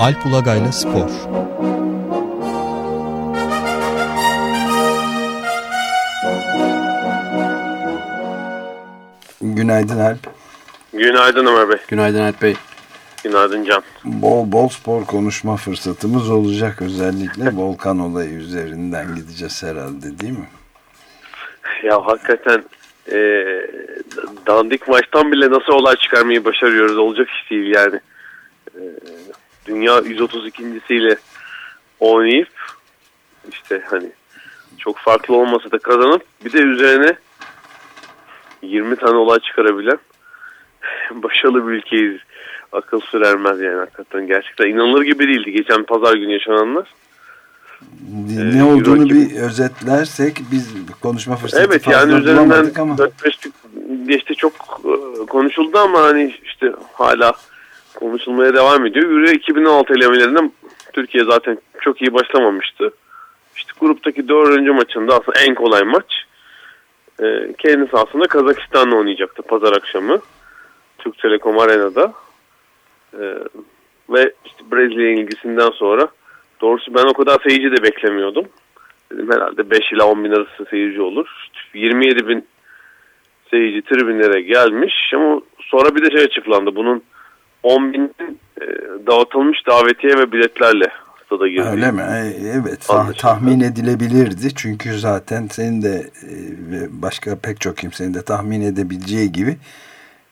Alp Ulagay'la Spor Günaydın Alp. Günaydın Ömer Bey. Günaydın Alp Bey. Günaydın Can. Bol bol spor konuşma fırsatımız olacak. Özellikle volkan olayı üzerinden gideceğiz herhalde değil mi? Ya hakikaten e, dandik maçtan bile nasıl olay çıkarmayı başarıyoruz olacak iş değil yani. E, dünya 132.siyle oynayıp işte hani çok farklı olmasa da kazanıp bir de üzerine 20 tane olay çıkarabilen başarılı bir ülkeyiz. Akıl sürermez yani hakikaten. Gerçekten inanılır gibi değildi geçen pazar günü yaşananlar. Ne ee, olduğunu bir özetlersek biz konuşma fırsatı evet, fazla yani üzerinden ama. 4-5 geçti çok e, konuşuldu ama hani işte hala konuşulmaya devam ediyor. Euro 2016 elemelerinden Türkiye zaten çok iyi başlamamıştı. İşte gruptaki dördüncü maçında aslında en kolay maç. E, kendi sahasında Kazakistan'la oynayacaktı pazar akşamı. Türk Telekom Arena'da. E, ve işte Brezilya ilgisinden sonra doğrusu ben o kadar seyirci de beklemiyordum. Dedim herhalde 5 ila 10 bin arası seyirci olur. 27 bin seyirci tribünlere gelmiş ama sonra bir de şey açıklandı. Bunun 10 bin e, dağıtılmış davetiye ve biletlerle stada girdi. Öyle mi? Evet. Anlaşıldı. Tahmin edilebilirdi. Çünkü zaten senin de e, ve başka pek çok kimsenin de tahmin edebileceği gibi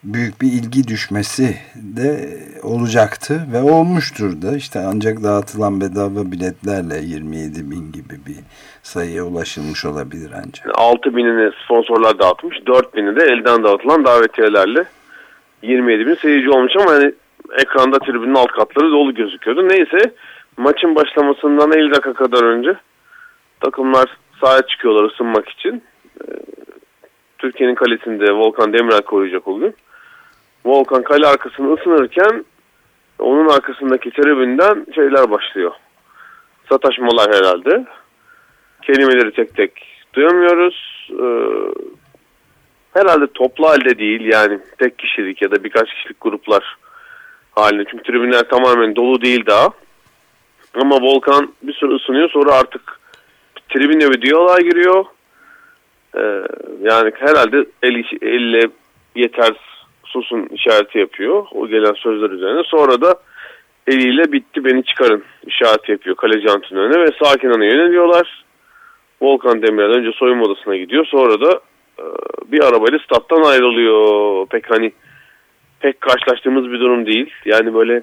büyük bir ilgi düşmesi de olacaktı ve olmuştur da işte ancak dağıtılan bedava biletlerle 27 bin gibi bir sayıya ulaşılmış olabilir ancak. 6 binini sponsorlar dağıtmış 4 bini de elden dağıtılan davetiyelerle 27 bin seyirci olmuş ama hani ekranda tribünün alt katları dolu gözüküyordu. Neyse maçın başlamasından 50 dakika kadar önce takımlar sahaya çıkıyorlar ısınmak için. Ee, Türkiye'nin kalesinde Volkan Demirel koruyacak o. Volkan kale arkasını ısınırken onun arkasındaki tribünden şeyler başlıyor. Sataşmalar herhalde. Kelimeleri tek tek duyamıyoruz. Ee, herhalde toplu halde değil yani tek kişilik ya da birkaç kişilik gruplar halinde. Çünkü tribünler tamamen dolu değil daha. Ama Volkan bir süre ısınıyor sonra artık tribüne bir diyaloğa giriyor. Ee, yani herhalde el, elle yeter susun işareti yapıyor. O gelen sözler üzerine. Sonra da eliyle bitti beni çıkarın işareti yapıyor kaleci antrenörüne ve sağ kenarına yöneliyorlar. Volkan Demirel önce soyunma odasına gidiyor. Sonra da e, bir arabayla stat'tan ayrılıyor. Pek hani pek karşılaştığımız bir durum değil. Yani böyle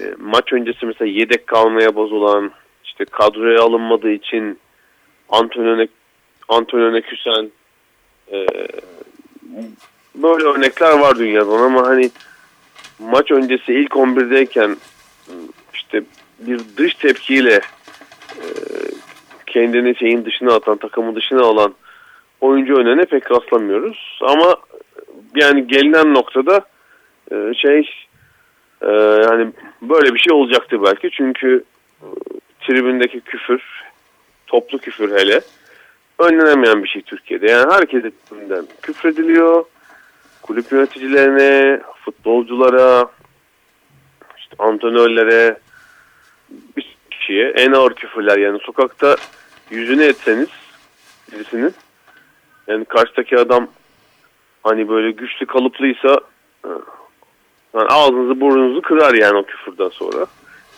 e, maç öncesi mesela yedek kalmaya bozulan, işte kadroya alınmadığı için antrenöre antrenöre küsen e, böyle örnekler var dünyadan ama hani maç öncesi ilk 11'deyken işte bir dış tepkiyle e, kendini şeyin dışına atan, takımın dışına alan oyuncu önüne pek rastlamıyoruz. Ama yani gelinen noktada e, şey e, yani böyle bir şey olacaktı belki. Çünkü e, tribündeki küfür, toplu küfür hele önlenemeyen bir şey Türkiye'de. Yani herkese tribünden küfrediliyor kulüp yöneticilerine, futbolculara, işte antrenörlere, bir kişiye en ağır küfürler yani sokakta yüzüne etseniz birisinin yani karşıdaki adam hani böyle güçlü kalıplıysa yani ağzınızı burnunuzu kırar yani o küfürden sonra.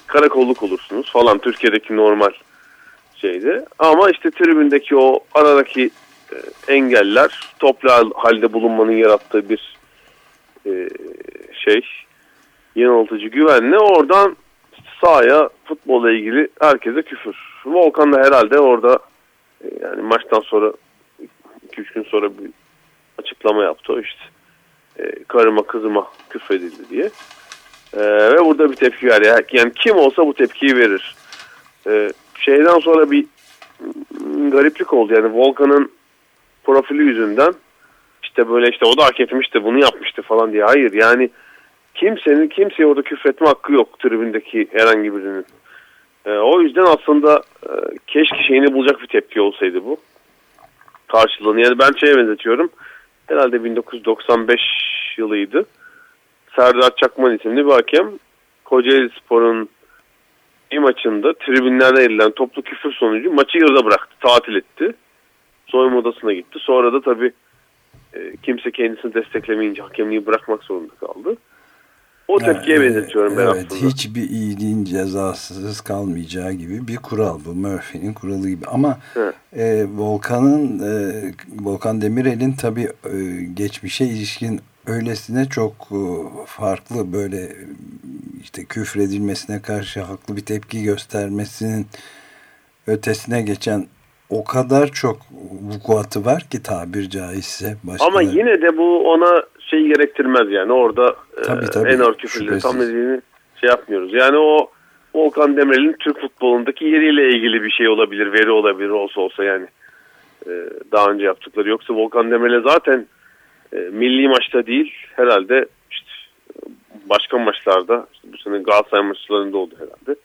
Karakolluk olursunuz falan Türkiye'deki normal şeydi. Ama işte tribündeki o aradaki e, engeller toplu halde bulunmanın yarattığı bir e, şey yanıltıcı güvenle oradan sahaya futbolla ilgili herkese küfür. Volkan da herhalde orada e, yani maçtan sonra 2-3 gün sonra bir açıklama yaptı. O işte e, karıma kızıma küfredildi diye. E, ve burada bir tepki ver. Yani kim olsa bu tepkiyi verir. E, şeyden sonra bir gariplik oldu. Yani Volkan'ın profili yüzünden işte böyle işte o da hak etmişti bunu yapmıştı falan diye. Hayır yani kimsenin kimseye orada küfretme hakkı yok tribündeki herhangi birinin. E, o yüzden aslında e, keşke şeyini bulacak bir tepki olsaydı bu. Karşılığını yani ben şeye benzetiyorum. Herhalde 1995 yılıydı. Serdar Çakman isimli bir hakem Kocaeli Spor'un bir maçında tribünlerden edilen toplu küfür sonucu maçı yarıda bıraktı. Tatil etti. Soyunma odasına gitti. Sonra da tabii e, kimse kendisini desteklemeyince hakemliği bırakmak zorunda kaldı. O tepkiye yani, benzetiyorum ben evet, aslında. Hiçbir iyiliğin cezasız kalmayacağı gibi bir kural bu. Murphy'nin kuralı gibi. Ama e, Volkan'ın e, Volkan Demirel'in tabii e, geçmişe ilişkin öylesine çok e, farklı böyle işte küfredilmesine karşı haklı bir tepki göstermesinin ötesine geçen o kadar çok vukuatı var ki tabir caizse. Başka Ama yine de bu ona şey gerektirmez yani orada tabii, tabii, en ağır küfürleri tam dediğini şey yapmıyoruz. Yani o Volkan Demirel'in Türk futbolundaki yeriyle ilgili bir şey olabilir, veri olabilir olsa olsa yani. Ee, daha önce yaptıkları yoksa Volkan Demirel'e zaten e, milli maçta değil herhalde işte başka maçlarda işte bu sene Galatasaray maçlarında oldu herhalde.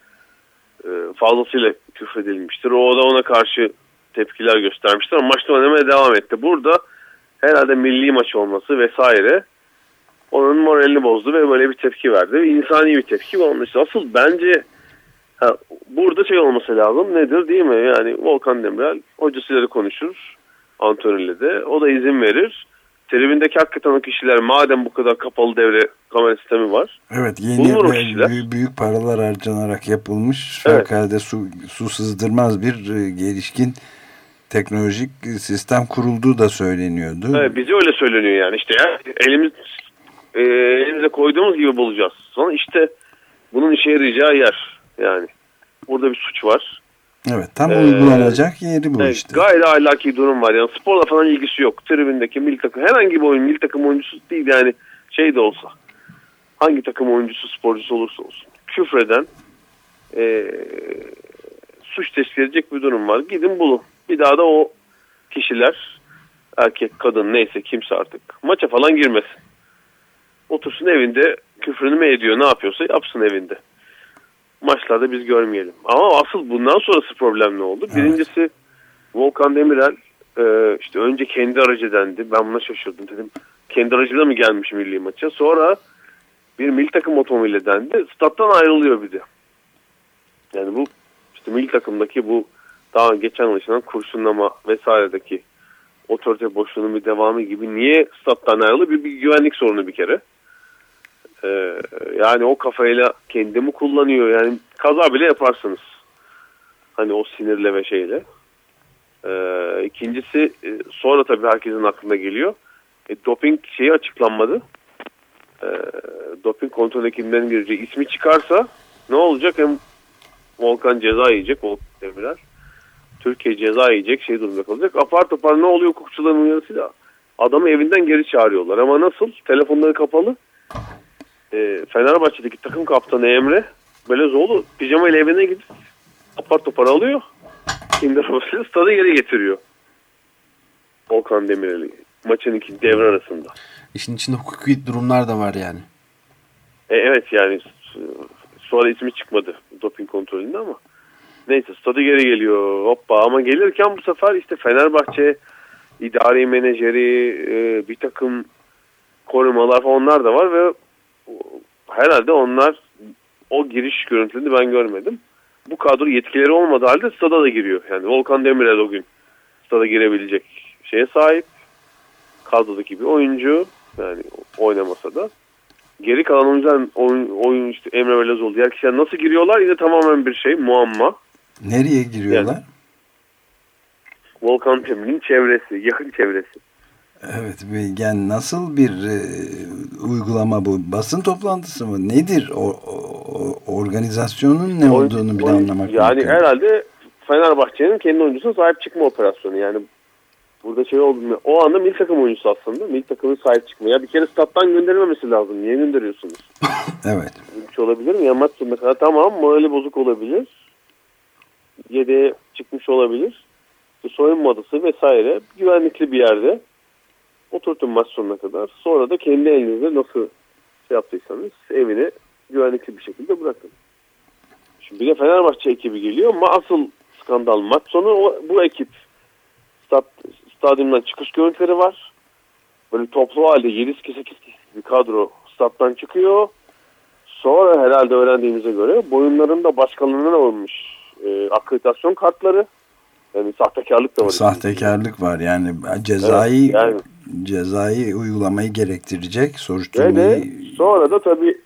E, fazlasıyla küfredilmiştir. O da ona karşı tepkiler göstermiştir ama maçta oynamaya devam etti. Burada herhalde milli maç olması vesaire onun moralini bozdu ve böyle bir tepki verdi. Ve insani bir tepki olmuş. Asıl bence ha, burada şey olması lazım. Nedir değil mi? Yani Volkan Demirel hocasıyla konuşur. Antoni'yle de. O da izin verir. Tribündeki hakikaten o kişiler madem bu kadar kapalı devre kamera sistemi var. Evet yeni ve büyük, büyük paralar harcanarak yapılmış. Evet. Fevkalade su, su sızdırmaz bir e, gelişkin teknolojik sistem kurulduğu da söyleniyordu. Evet, bize öyle söyleniyor yani işte ya elimiz e, elimize koyduğumuz gibi bulacağız. Sonra işte bunun işe yarayacağı yer yani burada bir suç var. Evet tam ee, uygulanacak yeri bu evet, işte. Gayet ahlaki durum var yani sporla falan ilgisi yok. Tribündeki milli takım herhangi bir oyun milli takım oyuncusu değil yani şey de olsa hangi takım oyuncusu sporcusu olursa olsun küfreden e, suç teşkil edecek bir durum var. Gidin bulun. Bir daha da o kişiler erkek, kadın neyse kimse artık maça falan girmesin. Otursun evinde küfrünü mü ediyor ne yapıyorsa yapsın evinde. Maçlarda biz görmeyelim. Ama asıl bundan sonrası problem ne oldu? Evet. Birincisi Volkan Demirel e, işte önce kendi aracı dendi. Ben buna şaşırdım dedim. Kendi aracıyla mı gelmiş milli maça? Sonra bir milli takım otomobili dendi. Stat'tan ayrılıyor bir de. Yani bu işte milli takımdaki bu daha geçen yaşanan kurşunlama vesairedeki otorite boşluğunun bir devamı gibi niye stat'tan ayrılı bir, bir güvenlik sorunu bir kere. Ee, yani o kafayla kendimi kullanıyor yani kaza bile yaparsınız. Hani o sinirle ve şeyle. Ee, ikincisi e, sonra tabii herkesin aklına geliyor. E, doping şeyi açıklanmadı. E, doping kontrol ekibinin gireceği ismi çıkarsa ne olacak? Hem Volkan ceza yiyecek Volkan Demirel. Türkiye ceza yiyecek şey durumda kalacak. Apar topar ne oluyor hukukçuların uyarısıyla? Adamı evinden geri çağırıyorlar. Ama nasıl? Telefonları kapalı. E, Fenerbahçe'deki takım kaptanı Emre Belezoğlu pijama ile evine gidip apar topar alıyor. Kinder arabasıyla stada geri getiriyor. Volkan Demirel'i maçın iki devre arasında. İşin içinde hukuki durumlar da var yani. E, evet yani sonra ismi çıkmadı doping kontrolünde ama neyse stadı geri geliyor hoppa ama gelirken bu sefer işte Fenerbahçe idari menajeri e, bir takım korumalar falan onlar da var ve herhalde onlar o giriş görüntülerini ben görmedim. Bu kadro yetkileri olmadığı halde stada da giriyor. Yani Volkan Demirel o gün stada girebilecek şeye sahip. Kadrodaki bir oyuncu yani oynamasa da. Geri kalan oyuncular oyun, oyun işte Emre Belezoğlu diğer kişiler nasıl giriyorlar yine tamamen bir şey muamma. Nereye giriyorlar? Yani, Volkan Demir'in çevresi, yakın çevresi. Evet, yani nasıl bir e, uygulama bu? Basın toplantısı mı? Nedir? O, o organizasyonun ne olduğunu bile anlamak Yani mümkün. herhalde Fenerbahçe'nin kendi oyuncusuna sahip çıkma operasyonu. Yani burada şey oldu mu? O anda milli takım oyuncusu aslında. Milli takımın sahip çıkma. Ya bir kere stat'tan gönderilmemesi lazım. Niye gönderiyorsunuz? evet. Şey olabilir mi? Ya maç sonuna kadar tamam morali bozuk olabilir. Yedeğe çıkmış olabilir. Soyunma odası vesaire güvenlikli bir yerde oturtun maç sonuna kadar. Sonra da kendi elinizde nasıl şey yaptıysanız evine güvenlikli bir şekilde bırakın. Şimdi bir de Fenerbahçe ekibi geliyor ama asıl skandal maç sonu o, bu ekip stat, stadyumdan çıkış görüntüleri var. Böyle toplu halde 7 8 bir kadro stat'tan çıkıyor. sonra herhalde öğrendiğimize göre boyunlarında başkalarına alınmış e, akreditasyon kartları yani sahtekarlık da var. Sahtekarlık var yani cezai evet, yani. cezai uygulamayı gerektirecek soruşturmayı. Ve sonra da tabii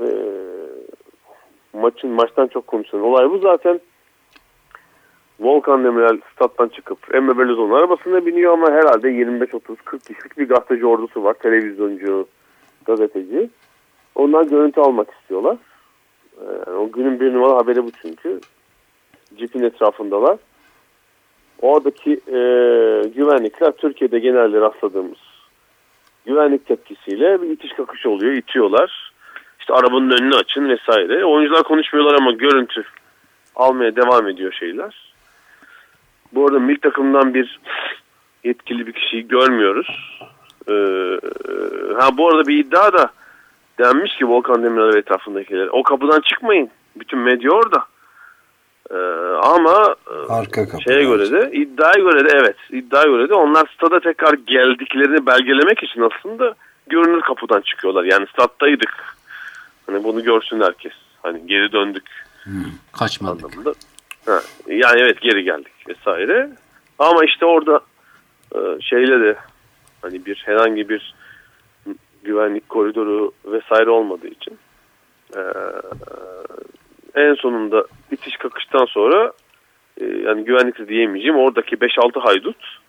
e, maçın maçtan çok konuşulan olay bu zaten. Volkan Demirel stat'tan çıkıp Emre Belözoğlu'nun arabasına biniyor ama herhalde 25-30-40 kişilik bir gazeteci ordusu var. Televizyoncu, gazeteci. Ondan görüntü almak istiyorlar. Ee, o günün bir numara haberi bu çünkü. Cipin etrafındalar. Oradaki e, güvenlikler Türkiye'de genelde rastladığımız güvenlik tepkisiyle bir itiş kakış oluyor. itiyorlar. İşte arabanın önünü açın vesaire. Oyuncular konuşmuyorlar ama görüntü almaya devam ediyor şeyler. Bu arada mil takımdan bir yetkili bir kişiyi görmüyoruz. Ee, ha bu arada bir iddia da denmiş ki Volkan Demirel ve etrafındakiler. O kapıdan çıkmayın. Bütün medya orada. Ee, ama e, Arka şeye göre de iddiaya göre de evet iddiaya göre de onlar stada tekrar geldiklerini belgelemek için aslında görünür kapıdan çıkıyorlar. Yani stattaydık. Hani bunu görsün herkes. Hani geri döndük. Hmm, kaçmadık. Anlamında. Ha, yani evet geri geldik vesaire. Ama işte orada e, şeyle de hani bir herhangi bir güvenlik koridoru vesaire olmadığı için e, en sonunda itiş kakıştan sonra e, yani güvenlikli diyemeyeceğim oradaki 5-6 haydut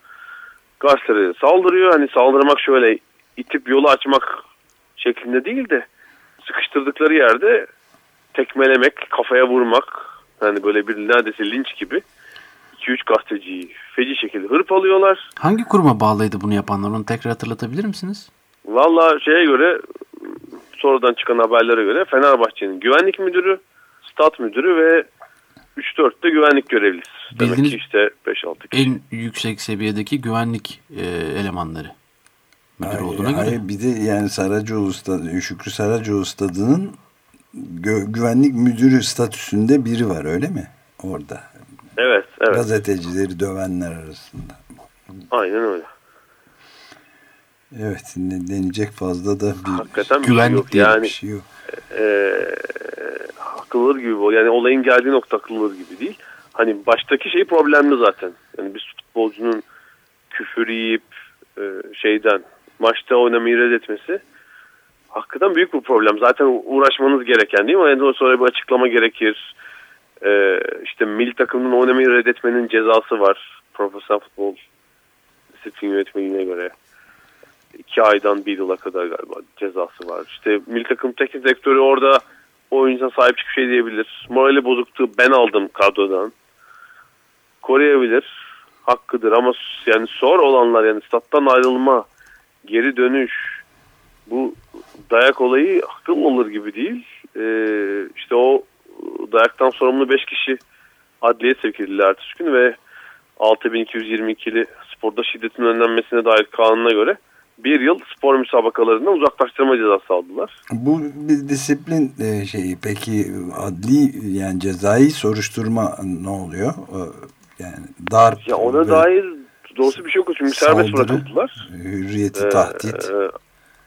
gazetelere saldırıyor. Hani saldırmak şöyle itip yolu açmak şeklinde değil de sıkıştırdıkları yerde tekmelemek, kafaya vurmak yani böyle bir neredeyse linç gibi 2-3 gazeteciyi feci şekilde hırpalıyorlar. Hangi kuruma bağlıydı bunu yapanlar? Onu tekrar hatırlatabilir misiniz? Valla şeye göre sonradan çıkan haberlere göre Fenerbahçe'nin güvenlik müdürü, stat müdürü ve 3-4 de güvenlik görevlisi. Bildiğiniz Demek ki işte 5-6 kişi. En yüksek seviyedeki güvenlik e, elemanları. Müdür hayır, olduğuna hayır, göre. Bir de yani Saracoğlu stadı, Şükrü Saracoğlu stadının gü güvenlik müdürü statüsünde biri var öyle mi? Orada. Evet, evet. Gazetecileri dövenler arasında. Aynen öyle. Evet denecek fazla da bir Hakikaten güvenlik bir şey yok. Yani, bir şey yok. E, akılır gibi yani olayın geldiği nokta akılır gibi değil. Hani baştaki şey problemli zaten. Yani bir futbolcunun küfür yiyip e, şeyden maçta oynamayı reddetmesi hakikaten büyük bir problem. Zaten uğraşmanız gereken değil mi? Yani sonra bir açıklama gerekir. Ee, işte milli takımının oynamayı reddetmenin cezası var. Profesyonel futbol disiplin yönetmeliğine göre iki aydan bir yıla kadar galiba cezası var. İşte milli takım teknik direktörü orada oyuncuna sahip çıkıp şey diyebilir. Morali bozuktu ben aldım kadrodan. Koruyabilir. Hakkıdır ama yani sor olanlar yani stat'tan ayrılma, geri dönüş bu dayak olayı akıl olur gibi değil. Ee, işte o dayaktan sorumlu 5 kişi adliye sevk edildi ertesi gün ve 6222'li sporda şiddetin önlenmesine dair kanuna göre bir yıl spor müsabakalarından uzaklaştırma cezası aldılar. Bu bir disiplin e, şeyi peki adli yani cezai soruşturma ne oluyor? Yani darp ya ona dair doğrusu bir şey yok. Çünkü serbest bırakıldılar. Hürriyeti ee, tahdit. E,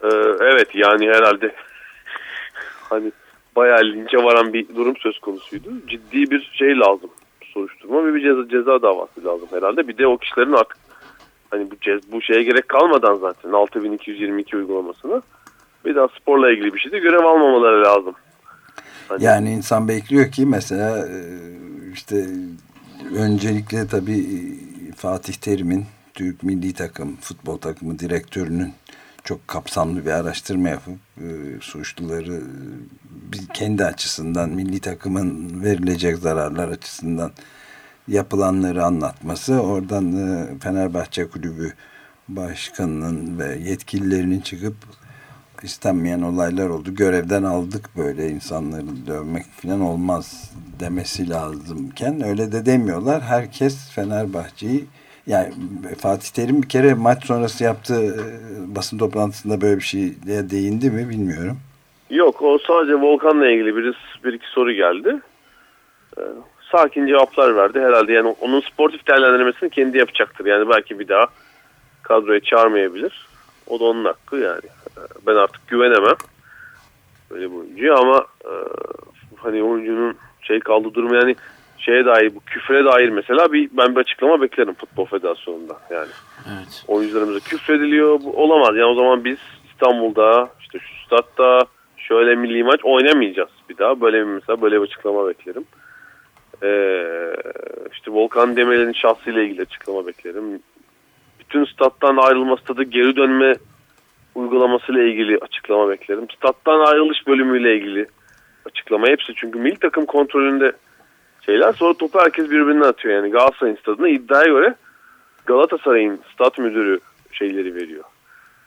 e, evet yani herhalde hani bayağı linçe varan bir durum söz konusuydu. Ciddi bir şey lazım soruşturma ve bir ceza, ceza davası lazım herhalde. Bir de o kişilerin artık hani bu, bu şeye gerek kalmadan zaten 6222 uygulamasına bir daha sporla ilgili bir şeyde görev almamaları lazım. Hani... Yani insan bekliyor ki mesela e, işte öncelikle tabii e, Fatih Terim'in Türk milli takım futbol takımı direktörünün çok kapsamlı bir araştırma yapıp e, suçluları bir kendi açısından milli takımın verilecek zararlar açısından yapılanları anlatması oradan e, Fenerbahçe Kulübü başkanının ve yetkililerinin çıkıp istenmeyen olaylar oldu. Görevden aldık böyle insanları dövmek falan olmaz demesi lazımken öyle de demiyorlar. Herkes Fenerbahçe'yi yani Fatih Terim bir kere maç sonrası yaptığı e, basın toplantısında böyle bir şeye değindi mi bilmiyorum. Yok o sadece Volkan'la ilgili bir, bir iki soru geldi. Sakin cevaplar verdi herhalde. Yani onun sportif değerlendirmesini kendi yapacaktır. Yani belki bir daha kadroya çağırmayabilir. O da onun hakkı yani. Ben artık güvenemem böyle bu oyuncuya ama e, hani oyuncunun şey kaldı durumu yani şeye dair bu küfre dair mesela bir ben bir açıklama beklerim futbol federasyonunda yani. Evet. Oyuncularımıza küfrediliyor. Bu olamaz. Yani o zaman biz İstanbul'da işte şu statta şöyle milli maç oynamayacağız bir daha. Böyle bir mesela böyle bir açıklama beklerim. Ee, işte Volkan Demirel'in şahsıyla ilgili açıklama beklerim. Bütün stat'tan ayrılma stadı geri dönme uygulamasıyla ilgili açıklama beklerim. Stat'tan ayrılış bölümüyle ilgili açıklama hepsi çünkü milli takım kontrolünde şeyler sonra topu herkes birbirine atıyor yani Galatasaray'ın stadına iddiaya göre Galatasaray'ın stat müdürü şeyleri veriyor.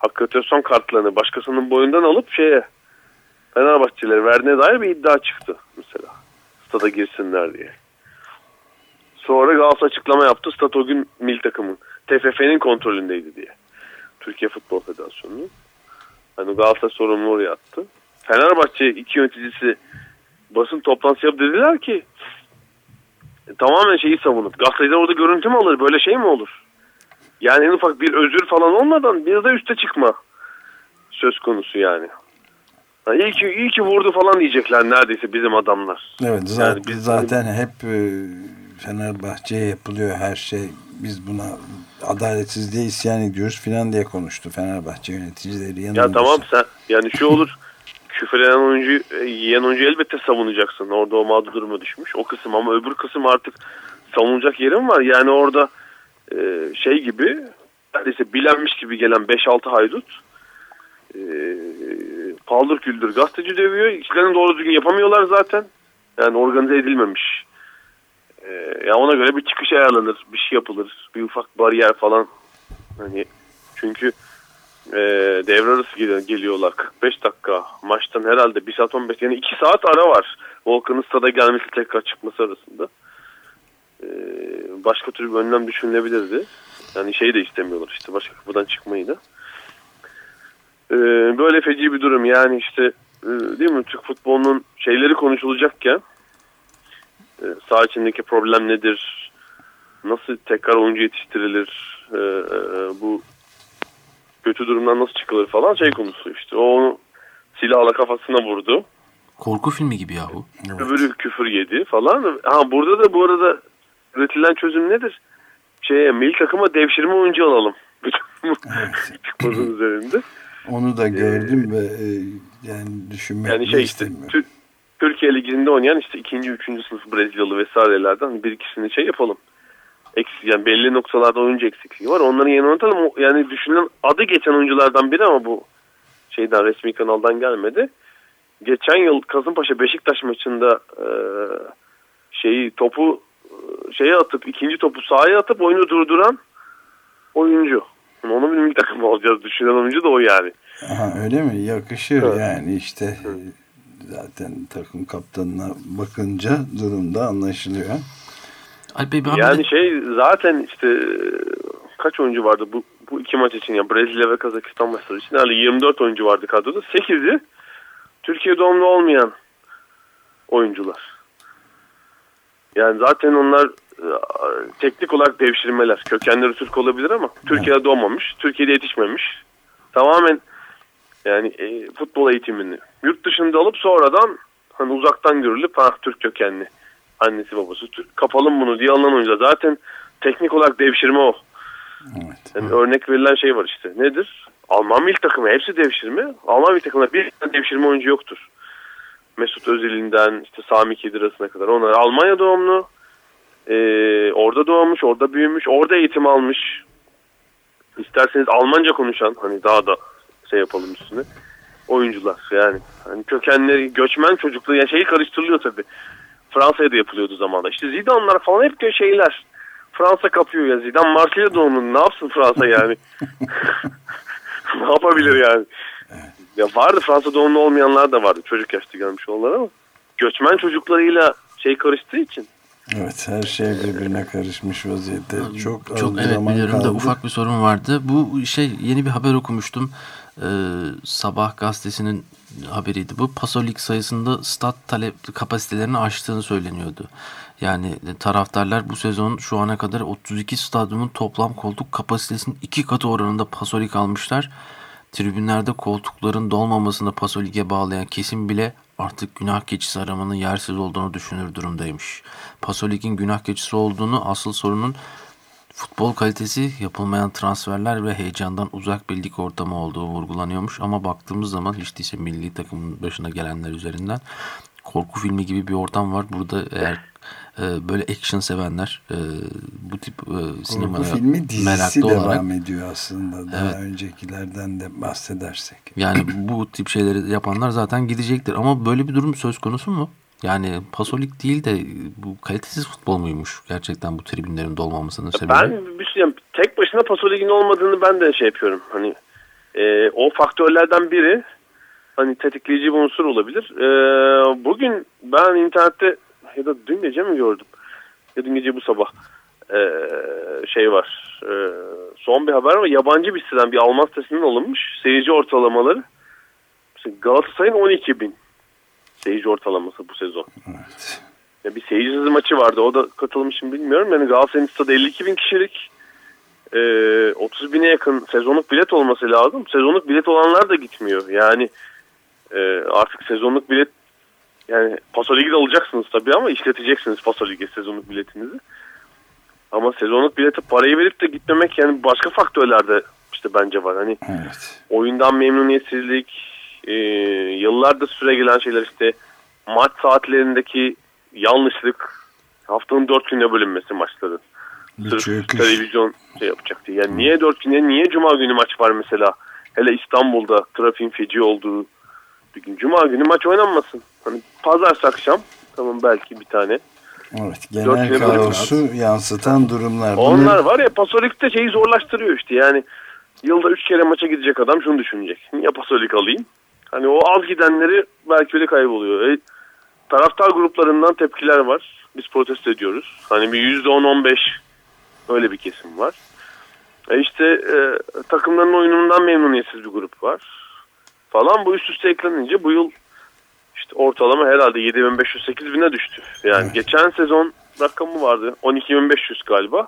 Akreditasyon kartlarını başkasının boyundan alıp şeye Fenerbahçelere verdiğine dair bir iddia çıktı mesela. Stada girsinler diye. Sonra Galatasaray açıklama yaptı. Stat o gün mil takımın. TFF'nin kontrolündeydi diye. Türkiye Futbol Federasyonu'nun. Hani Galatasaray sorumlu oraya attı. Fenerbahçe iki yöneticisi basın toplantısı yap dediler ki e, tamamen şeyi savunup gazeteciler orada görüntü mü alır böyle şey mi olur? Yani en ufak bir özür falan olmadan bir de üste çıkma söz konusu yani. Ha, iyi, ki, iyi ki vurdu falan diyecekler neredeyse bizim adamlar. Evet zaten, yani biz, zaten hep e, Fenerbahçe'ye yapılıyor her şey. Biz buna adaletsizliğe isyan ediyoruz filan diye konuştu Fenerbahçe yöneticileri. Ya tamam sen yani şu olur küfür eden oyuncu, e, yiyen oyuncu elbette savunacaksın. Orada o mağdur duruma düşmüş. O kısım ama öbür kısım artık savunacak yerim var. Yani orada e, şey gibi neredeyse bilenmiş gibi gelen 5-6 haydut e, paldır küldür gazeteci dövüyor. İşlerini doğru düzgün yapamıyorlar zaten. Yani organize edilmemiş. E, yani ona göre bir çıkış ayarlanır. Bir şey yapılır. Bir ufak bariyer falan. Hani çünkü e, devre arası gel geliyorlar. 45 dakika maçtan herhalde 1 saat 15 yani 2 saat ara var. Volkan'ın stada gelmesi tekrar çıkması arasında. E, başka türlü bir önlem düşünülebilirdi. Yani şeyi de istemiyorlar işte başka kapıdan çıkmayı da. E, böyle feci bir durum yani işte e, değil mi Türk futbolunun şeyleri konuşulacakken e, saha içindeki problem nedir? Nasıl tekrar oyuncu yetiştirilir? E, e, bu kötü durumdan nasıl çıkılır falan şey konusu işte. O onu silahla kafasına vurdu. Korku filmi gibi yahu. Evet. Öbürü küfür yedi falan. Ha burada da bu arada üretilen çözüm nedir? Şeye milli takıma devşirme oyuncu alalım. evet. üzerinde. Onu da gördüm ee, ve e, yani düşünmek yani şey işte Türkiye Ligi'nde oynayan işte ikinci, üçüncü sınıf Brezilyalı vesairelerden bir ikisini şey yapalım eksik yani belli noktalarda oyuncu eksikliği var. Onların yerine atalım. Yani düşünülen adı geçen oyunculardan biri ama bu şeyden resmi kanaldan gelmedi. Geçen yıl Kasımpaşa Beşiktaş maçında e, şeyi topu e, şeye atıp ikinci topu sahaya atıp oyunu durduran oyuncu. Onu bir milli takım olacağız. Düşünen oyuncu da o yani. Aha, öyle mi? Yakışır evet. yani işte evet. Zaten takım kaptanına bakınca durumda anlaşılıyor. Alpey yani şey zaten işte kaç oyuncu vardı bu bu iki maç için yani Brezilya ve Kazakistan maçları için yani 24 oyuncu vardı kadroda. 8'i Türkiye doğumlu olmayan oyuncular. Yani zaten onlar e, teknik olarak devşirmeler. Kökenleri Türk olabilir ama Türkiye'de doğmamış, Türkiye'de yetişmemiş. Tamamen yani e, futbol eğitimini yurt dışında alıp sonradan hani uzaktan görülüp ha Türk kökenli annesi babası Türk. Kapalım bunu diye alınan oyuncular. Zaten teknik olarak devşirme o. Evet. Yani örnek verilen şey var işte. Nedir? Alman milli takımı hepsi devşirme. Alman milli takımında bir tane devşirme oyuncu yoktur. Mesut Özil'inden işte Sami Kidiras'ına kadar. Onlar Almanya doğumlu. Ee, orada doğmuş, orada büyümüş, orada eğitim almış. İsterseniz Almanca konuşan hani daha da şey yapalım üstüne oyuncular yani. Hani kökenleri göçmen çocukluğu yani şeyi karıştırılıyor tabii. Fransa'ya da yapılıyordu zamanda. İşte Zidane'lar falan hep şeyler. Fransa kapıyor ya. Zidane Marsilya doğumlu. Ne yapsın Fransa yani? ne yapabilir yani? Ya vardı Fransa doğumlu olmayanlar da vardı. Çocuk yaşta gelmiş olanlar ama göçmen çocuklarıyla şey karıştığı için. Evet her şey birbirine karışmış vaziyette. Çok çok evet zaman biliyorum kaldı. da ufak bir sorun vardı. Bu şey yeni bir haber okumuştum. Ee, Sabah gazetesinin haberiydi bu. Pasolik sayısında stat talep kapasitelerini aştığını söyleniyordu. Yani taraftarlar bu sezon şu ana kadar 32 stadyumun toplam koltuk kapasitesinin iki katı oranında Pasolik almışlar. Tribünlerde koltukların dolmamasını Pasolik'e bağlayan kesim bile artık günah keçisi aramanın yersiz olduğunu düşünür durumdaymış. Pasolik'in günah keçisi olduğunu asıl sorunun futbol kalitesi, yapılmayan transferler ve heyecandan uzak bir lig ortamı olduğu vurgulanıyormuş. Ama baktığımız zaman hiç değilse milli takımın başına gelenler üzerinden korku filmi gibi bir ortam var. Burada eğer e, böyle action sevenler e, bu tip e, sinemaya Korku filmi dizisi devam olarak, ediyor aslında daha Evet. öncekilerden de bahsedersek. yani bu tip şeyleri yapanlar zaten gidecektir. Ama böyle bir durum söz konusu mu? Yani pasolik değil de bu kalitesiz futbol muymuş gerçekten bu tribünlerin dolmamasının sebebi? Ben bir şey yani tek başına Paso Ligi'nin olmadığını ben de şey yapıyorum. Hani e, o faktörlerden biri hani tetikleyici bir unsur olabilir. E, bugün ben internette ya da dün gece mi gördüm? Ya dün gece bu sabah e, şey var. E, son bir haber var. Yabancı bir siteden bir Alman sitesinden alınmış. Seyirci ortalamaları. Galatasaray'ın 12 bin seyirci ortalaması bu sezon. Evet. Ya bir seyircisiz maçı vardı. O da katılmış mı bilmiyorum. Yani Galatasaray'ın stadı 52 bin kişilik. Ee, 30 bine yakın sezonluk bilet olması lazım. Sezonluk bilet olanlar da gitmiyor. Yani e, artık sezonluk bilet yani Paso Ligi'de alacaksınız tabii ama işleteceksiniz Paso Ligi sezonluk biletinizi. Ama sezonluk bilete parayı verip de gitmemek yani başka faktörler de işte bence var. Hani Evet. oyundan memnuniyetsizlik, e, yıllardır süre gelen şeyler işte maç saatlerindeki yanlışlık, haftanın dört güne bölünmesi maçların. Sırf televizyon şey yapacak diye. Yani niye dört güne, niye cuma günü maç var mesela? Hele İstanbul'da trafiğin feci olduğu bir gün. Cuma günü maç oynanmasın. Hani pazartesi akşam tamam belki bir tane. Evet. Genel kaosu yansıtan durumlar. Onlar var ya Pasolik'te şeyi zorlaştırıyor işte yani. Yılda üç kere maça gidecek adam şunu düşünecek. Niye Pasolik alayım? Hani o az gidenleri belki öyle kayboluyor. E, taraftar gruplarından tepkiler var. Biz protesto ediyoruz. Hani bir yüzde on on beş öyle bir kesim var. E işte e, takımların oyunundan memnuniyetsiz bir grup var. Falan bu üst üste eklenince bu yıl işte ortalama herhalde 7500 bine düştü. Yani Evet. geçen sezon rakamı vardı 12500 galiba.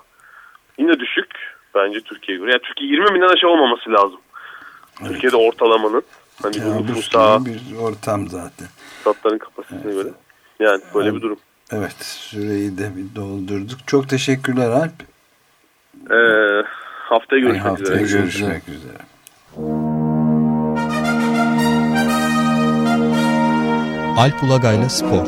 Yine düşük bence Türkiye'ye göre. Yani Türkiye 20 binden aşağı olmaması lazım. Evet. Türkiye'de ortalamanın. Hani bu Kabus nüfusa, gibi bir ortam zaten. statların kapasitesine Evet. göre. Yani böyle Evet. bir durum. Evet. Süreyi de bir doldurduk. Çok teşekkürler Alp. Ee, haftaya görüşmek Haftaya üzere. görüşmek üzere. Alp Ulagay'la Spor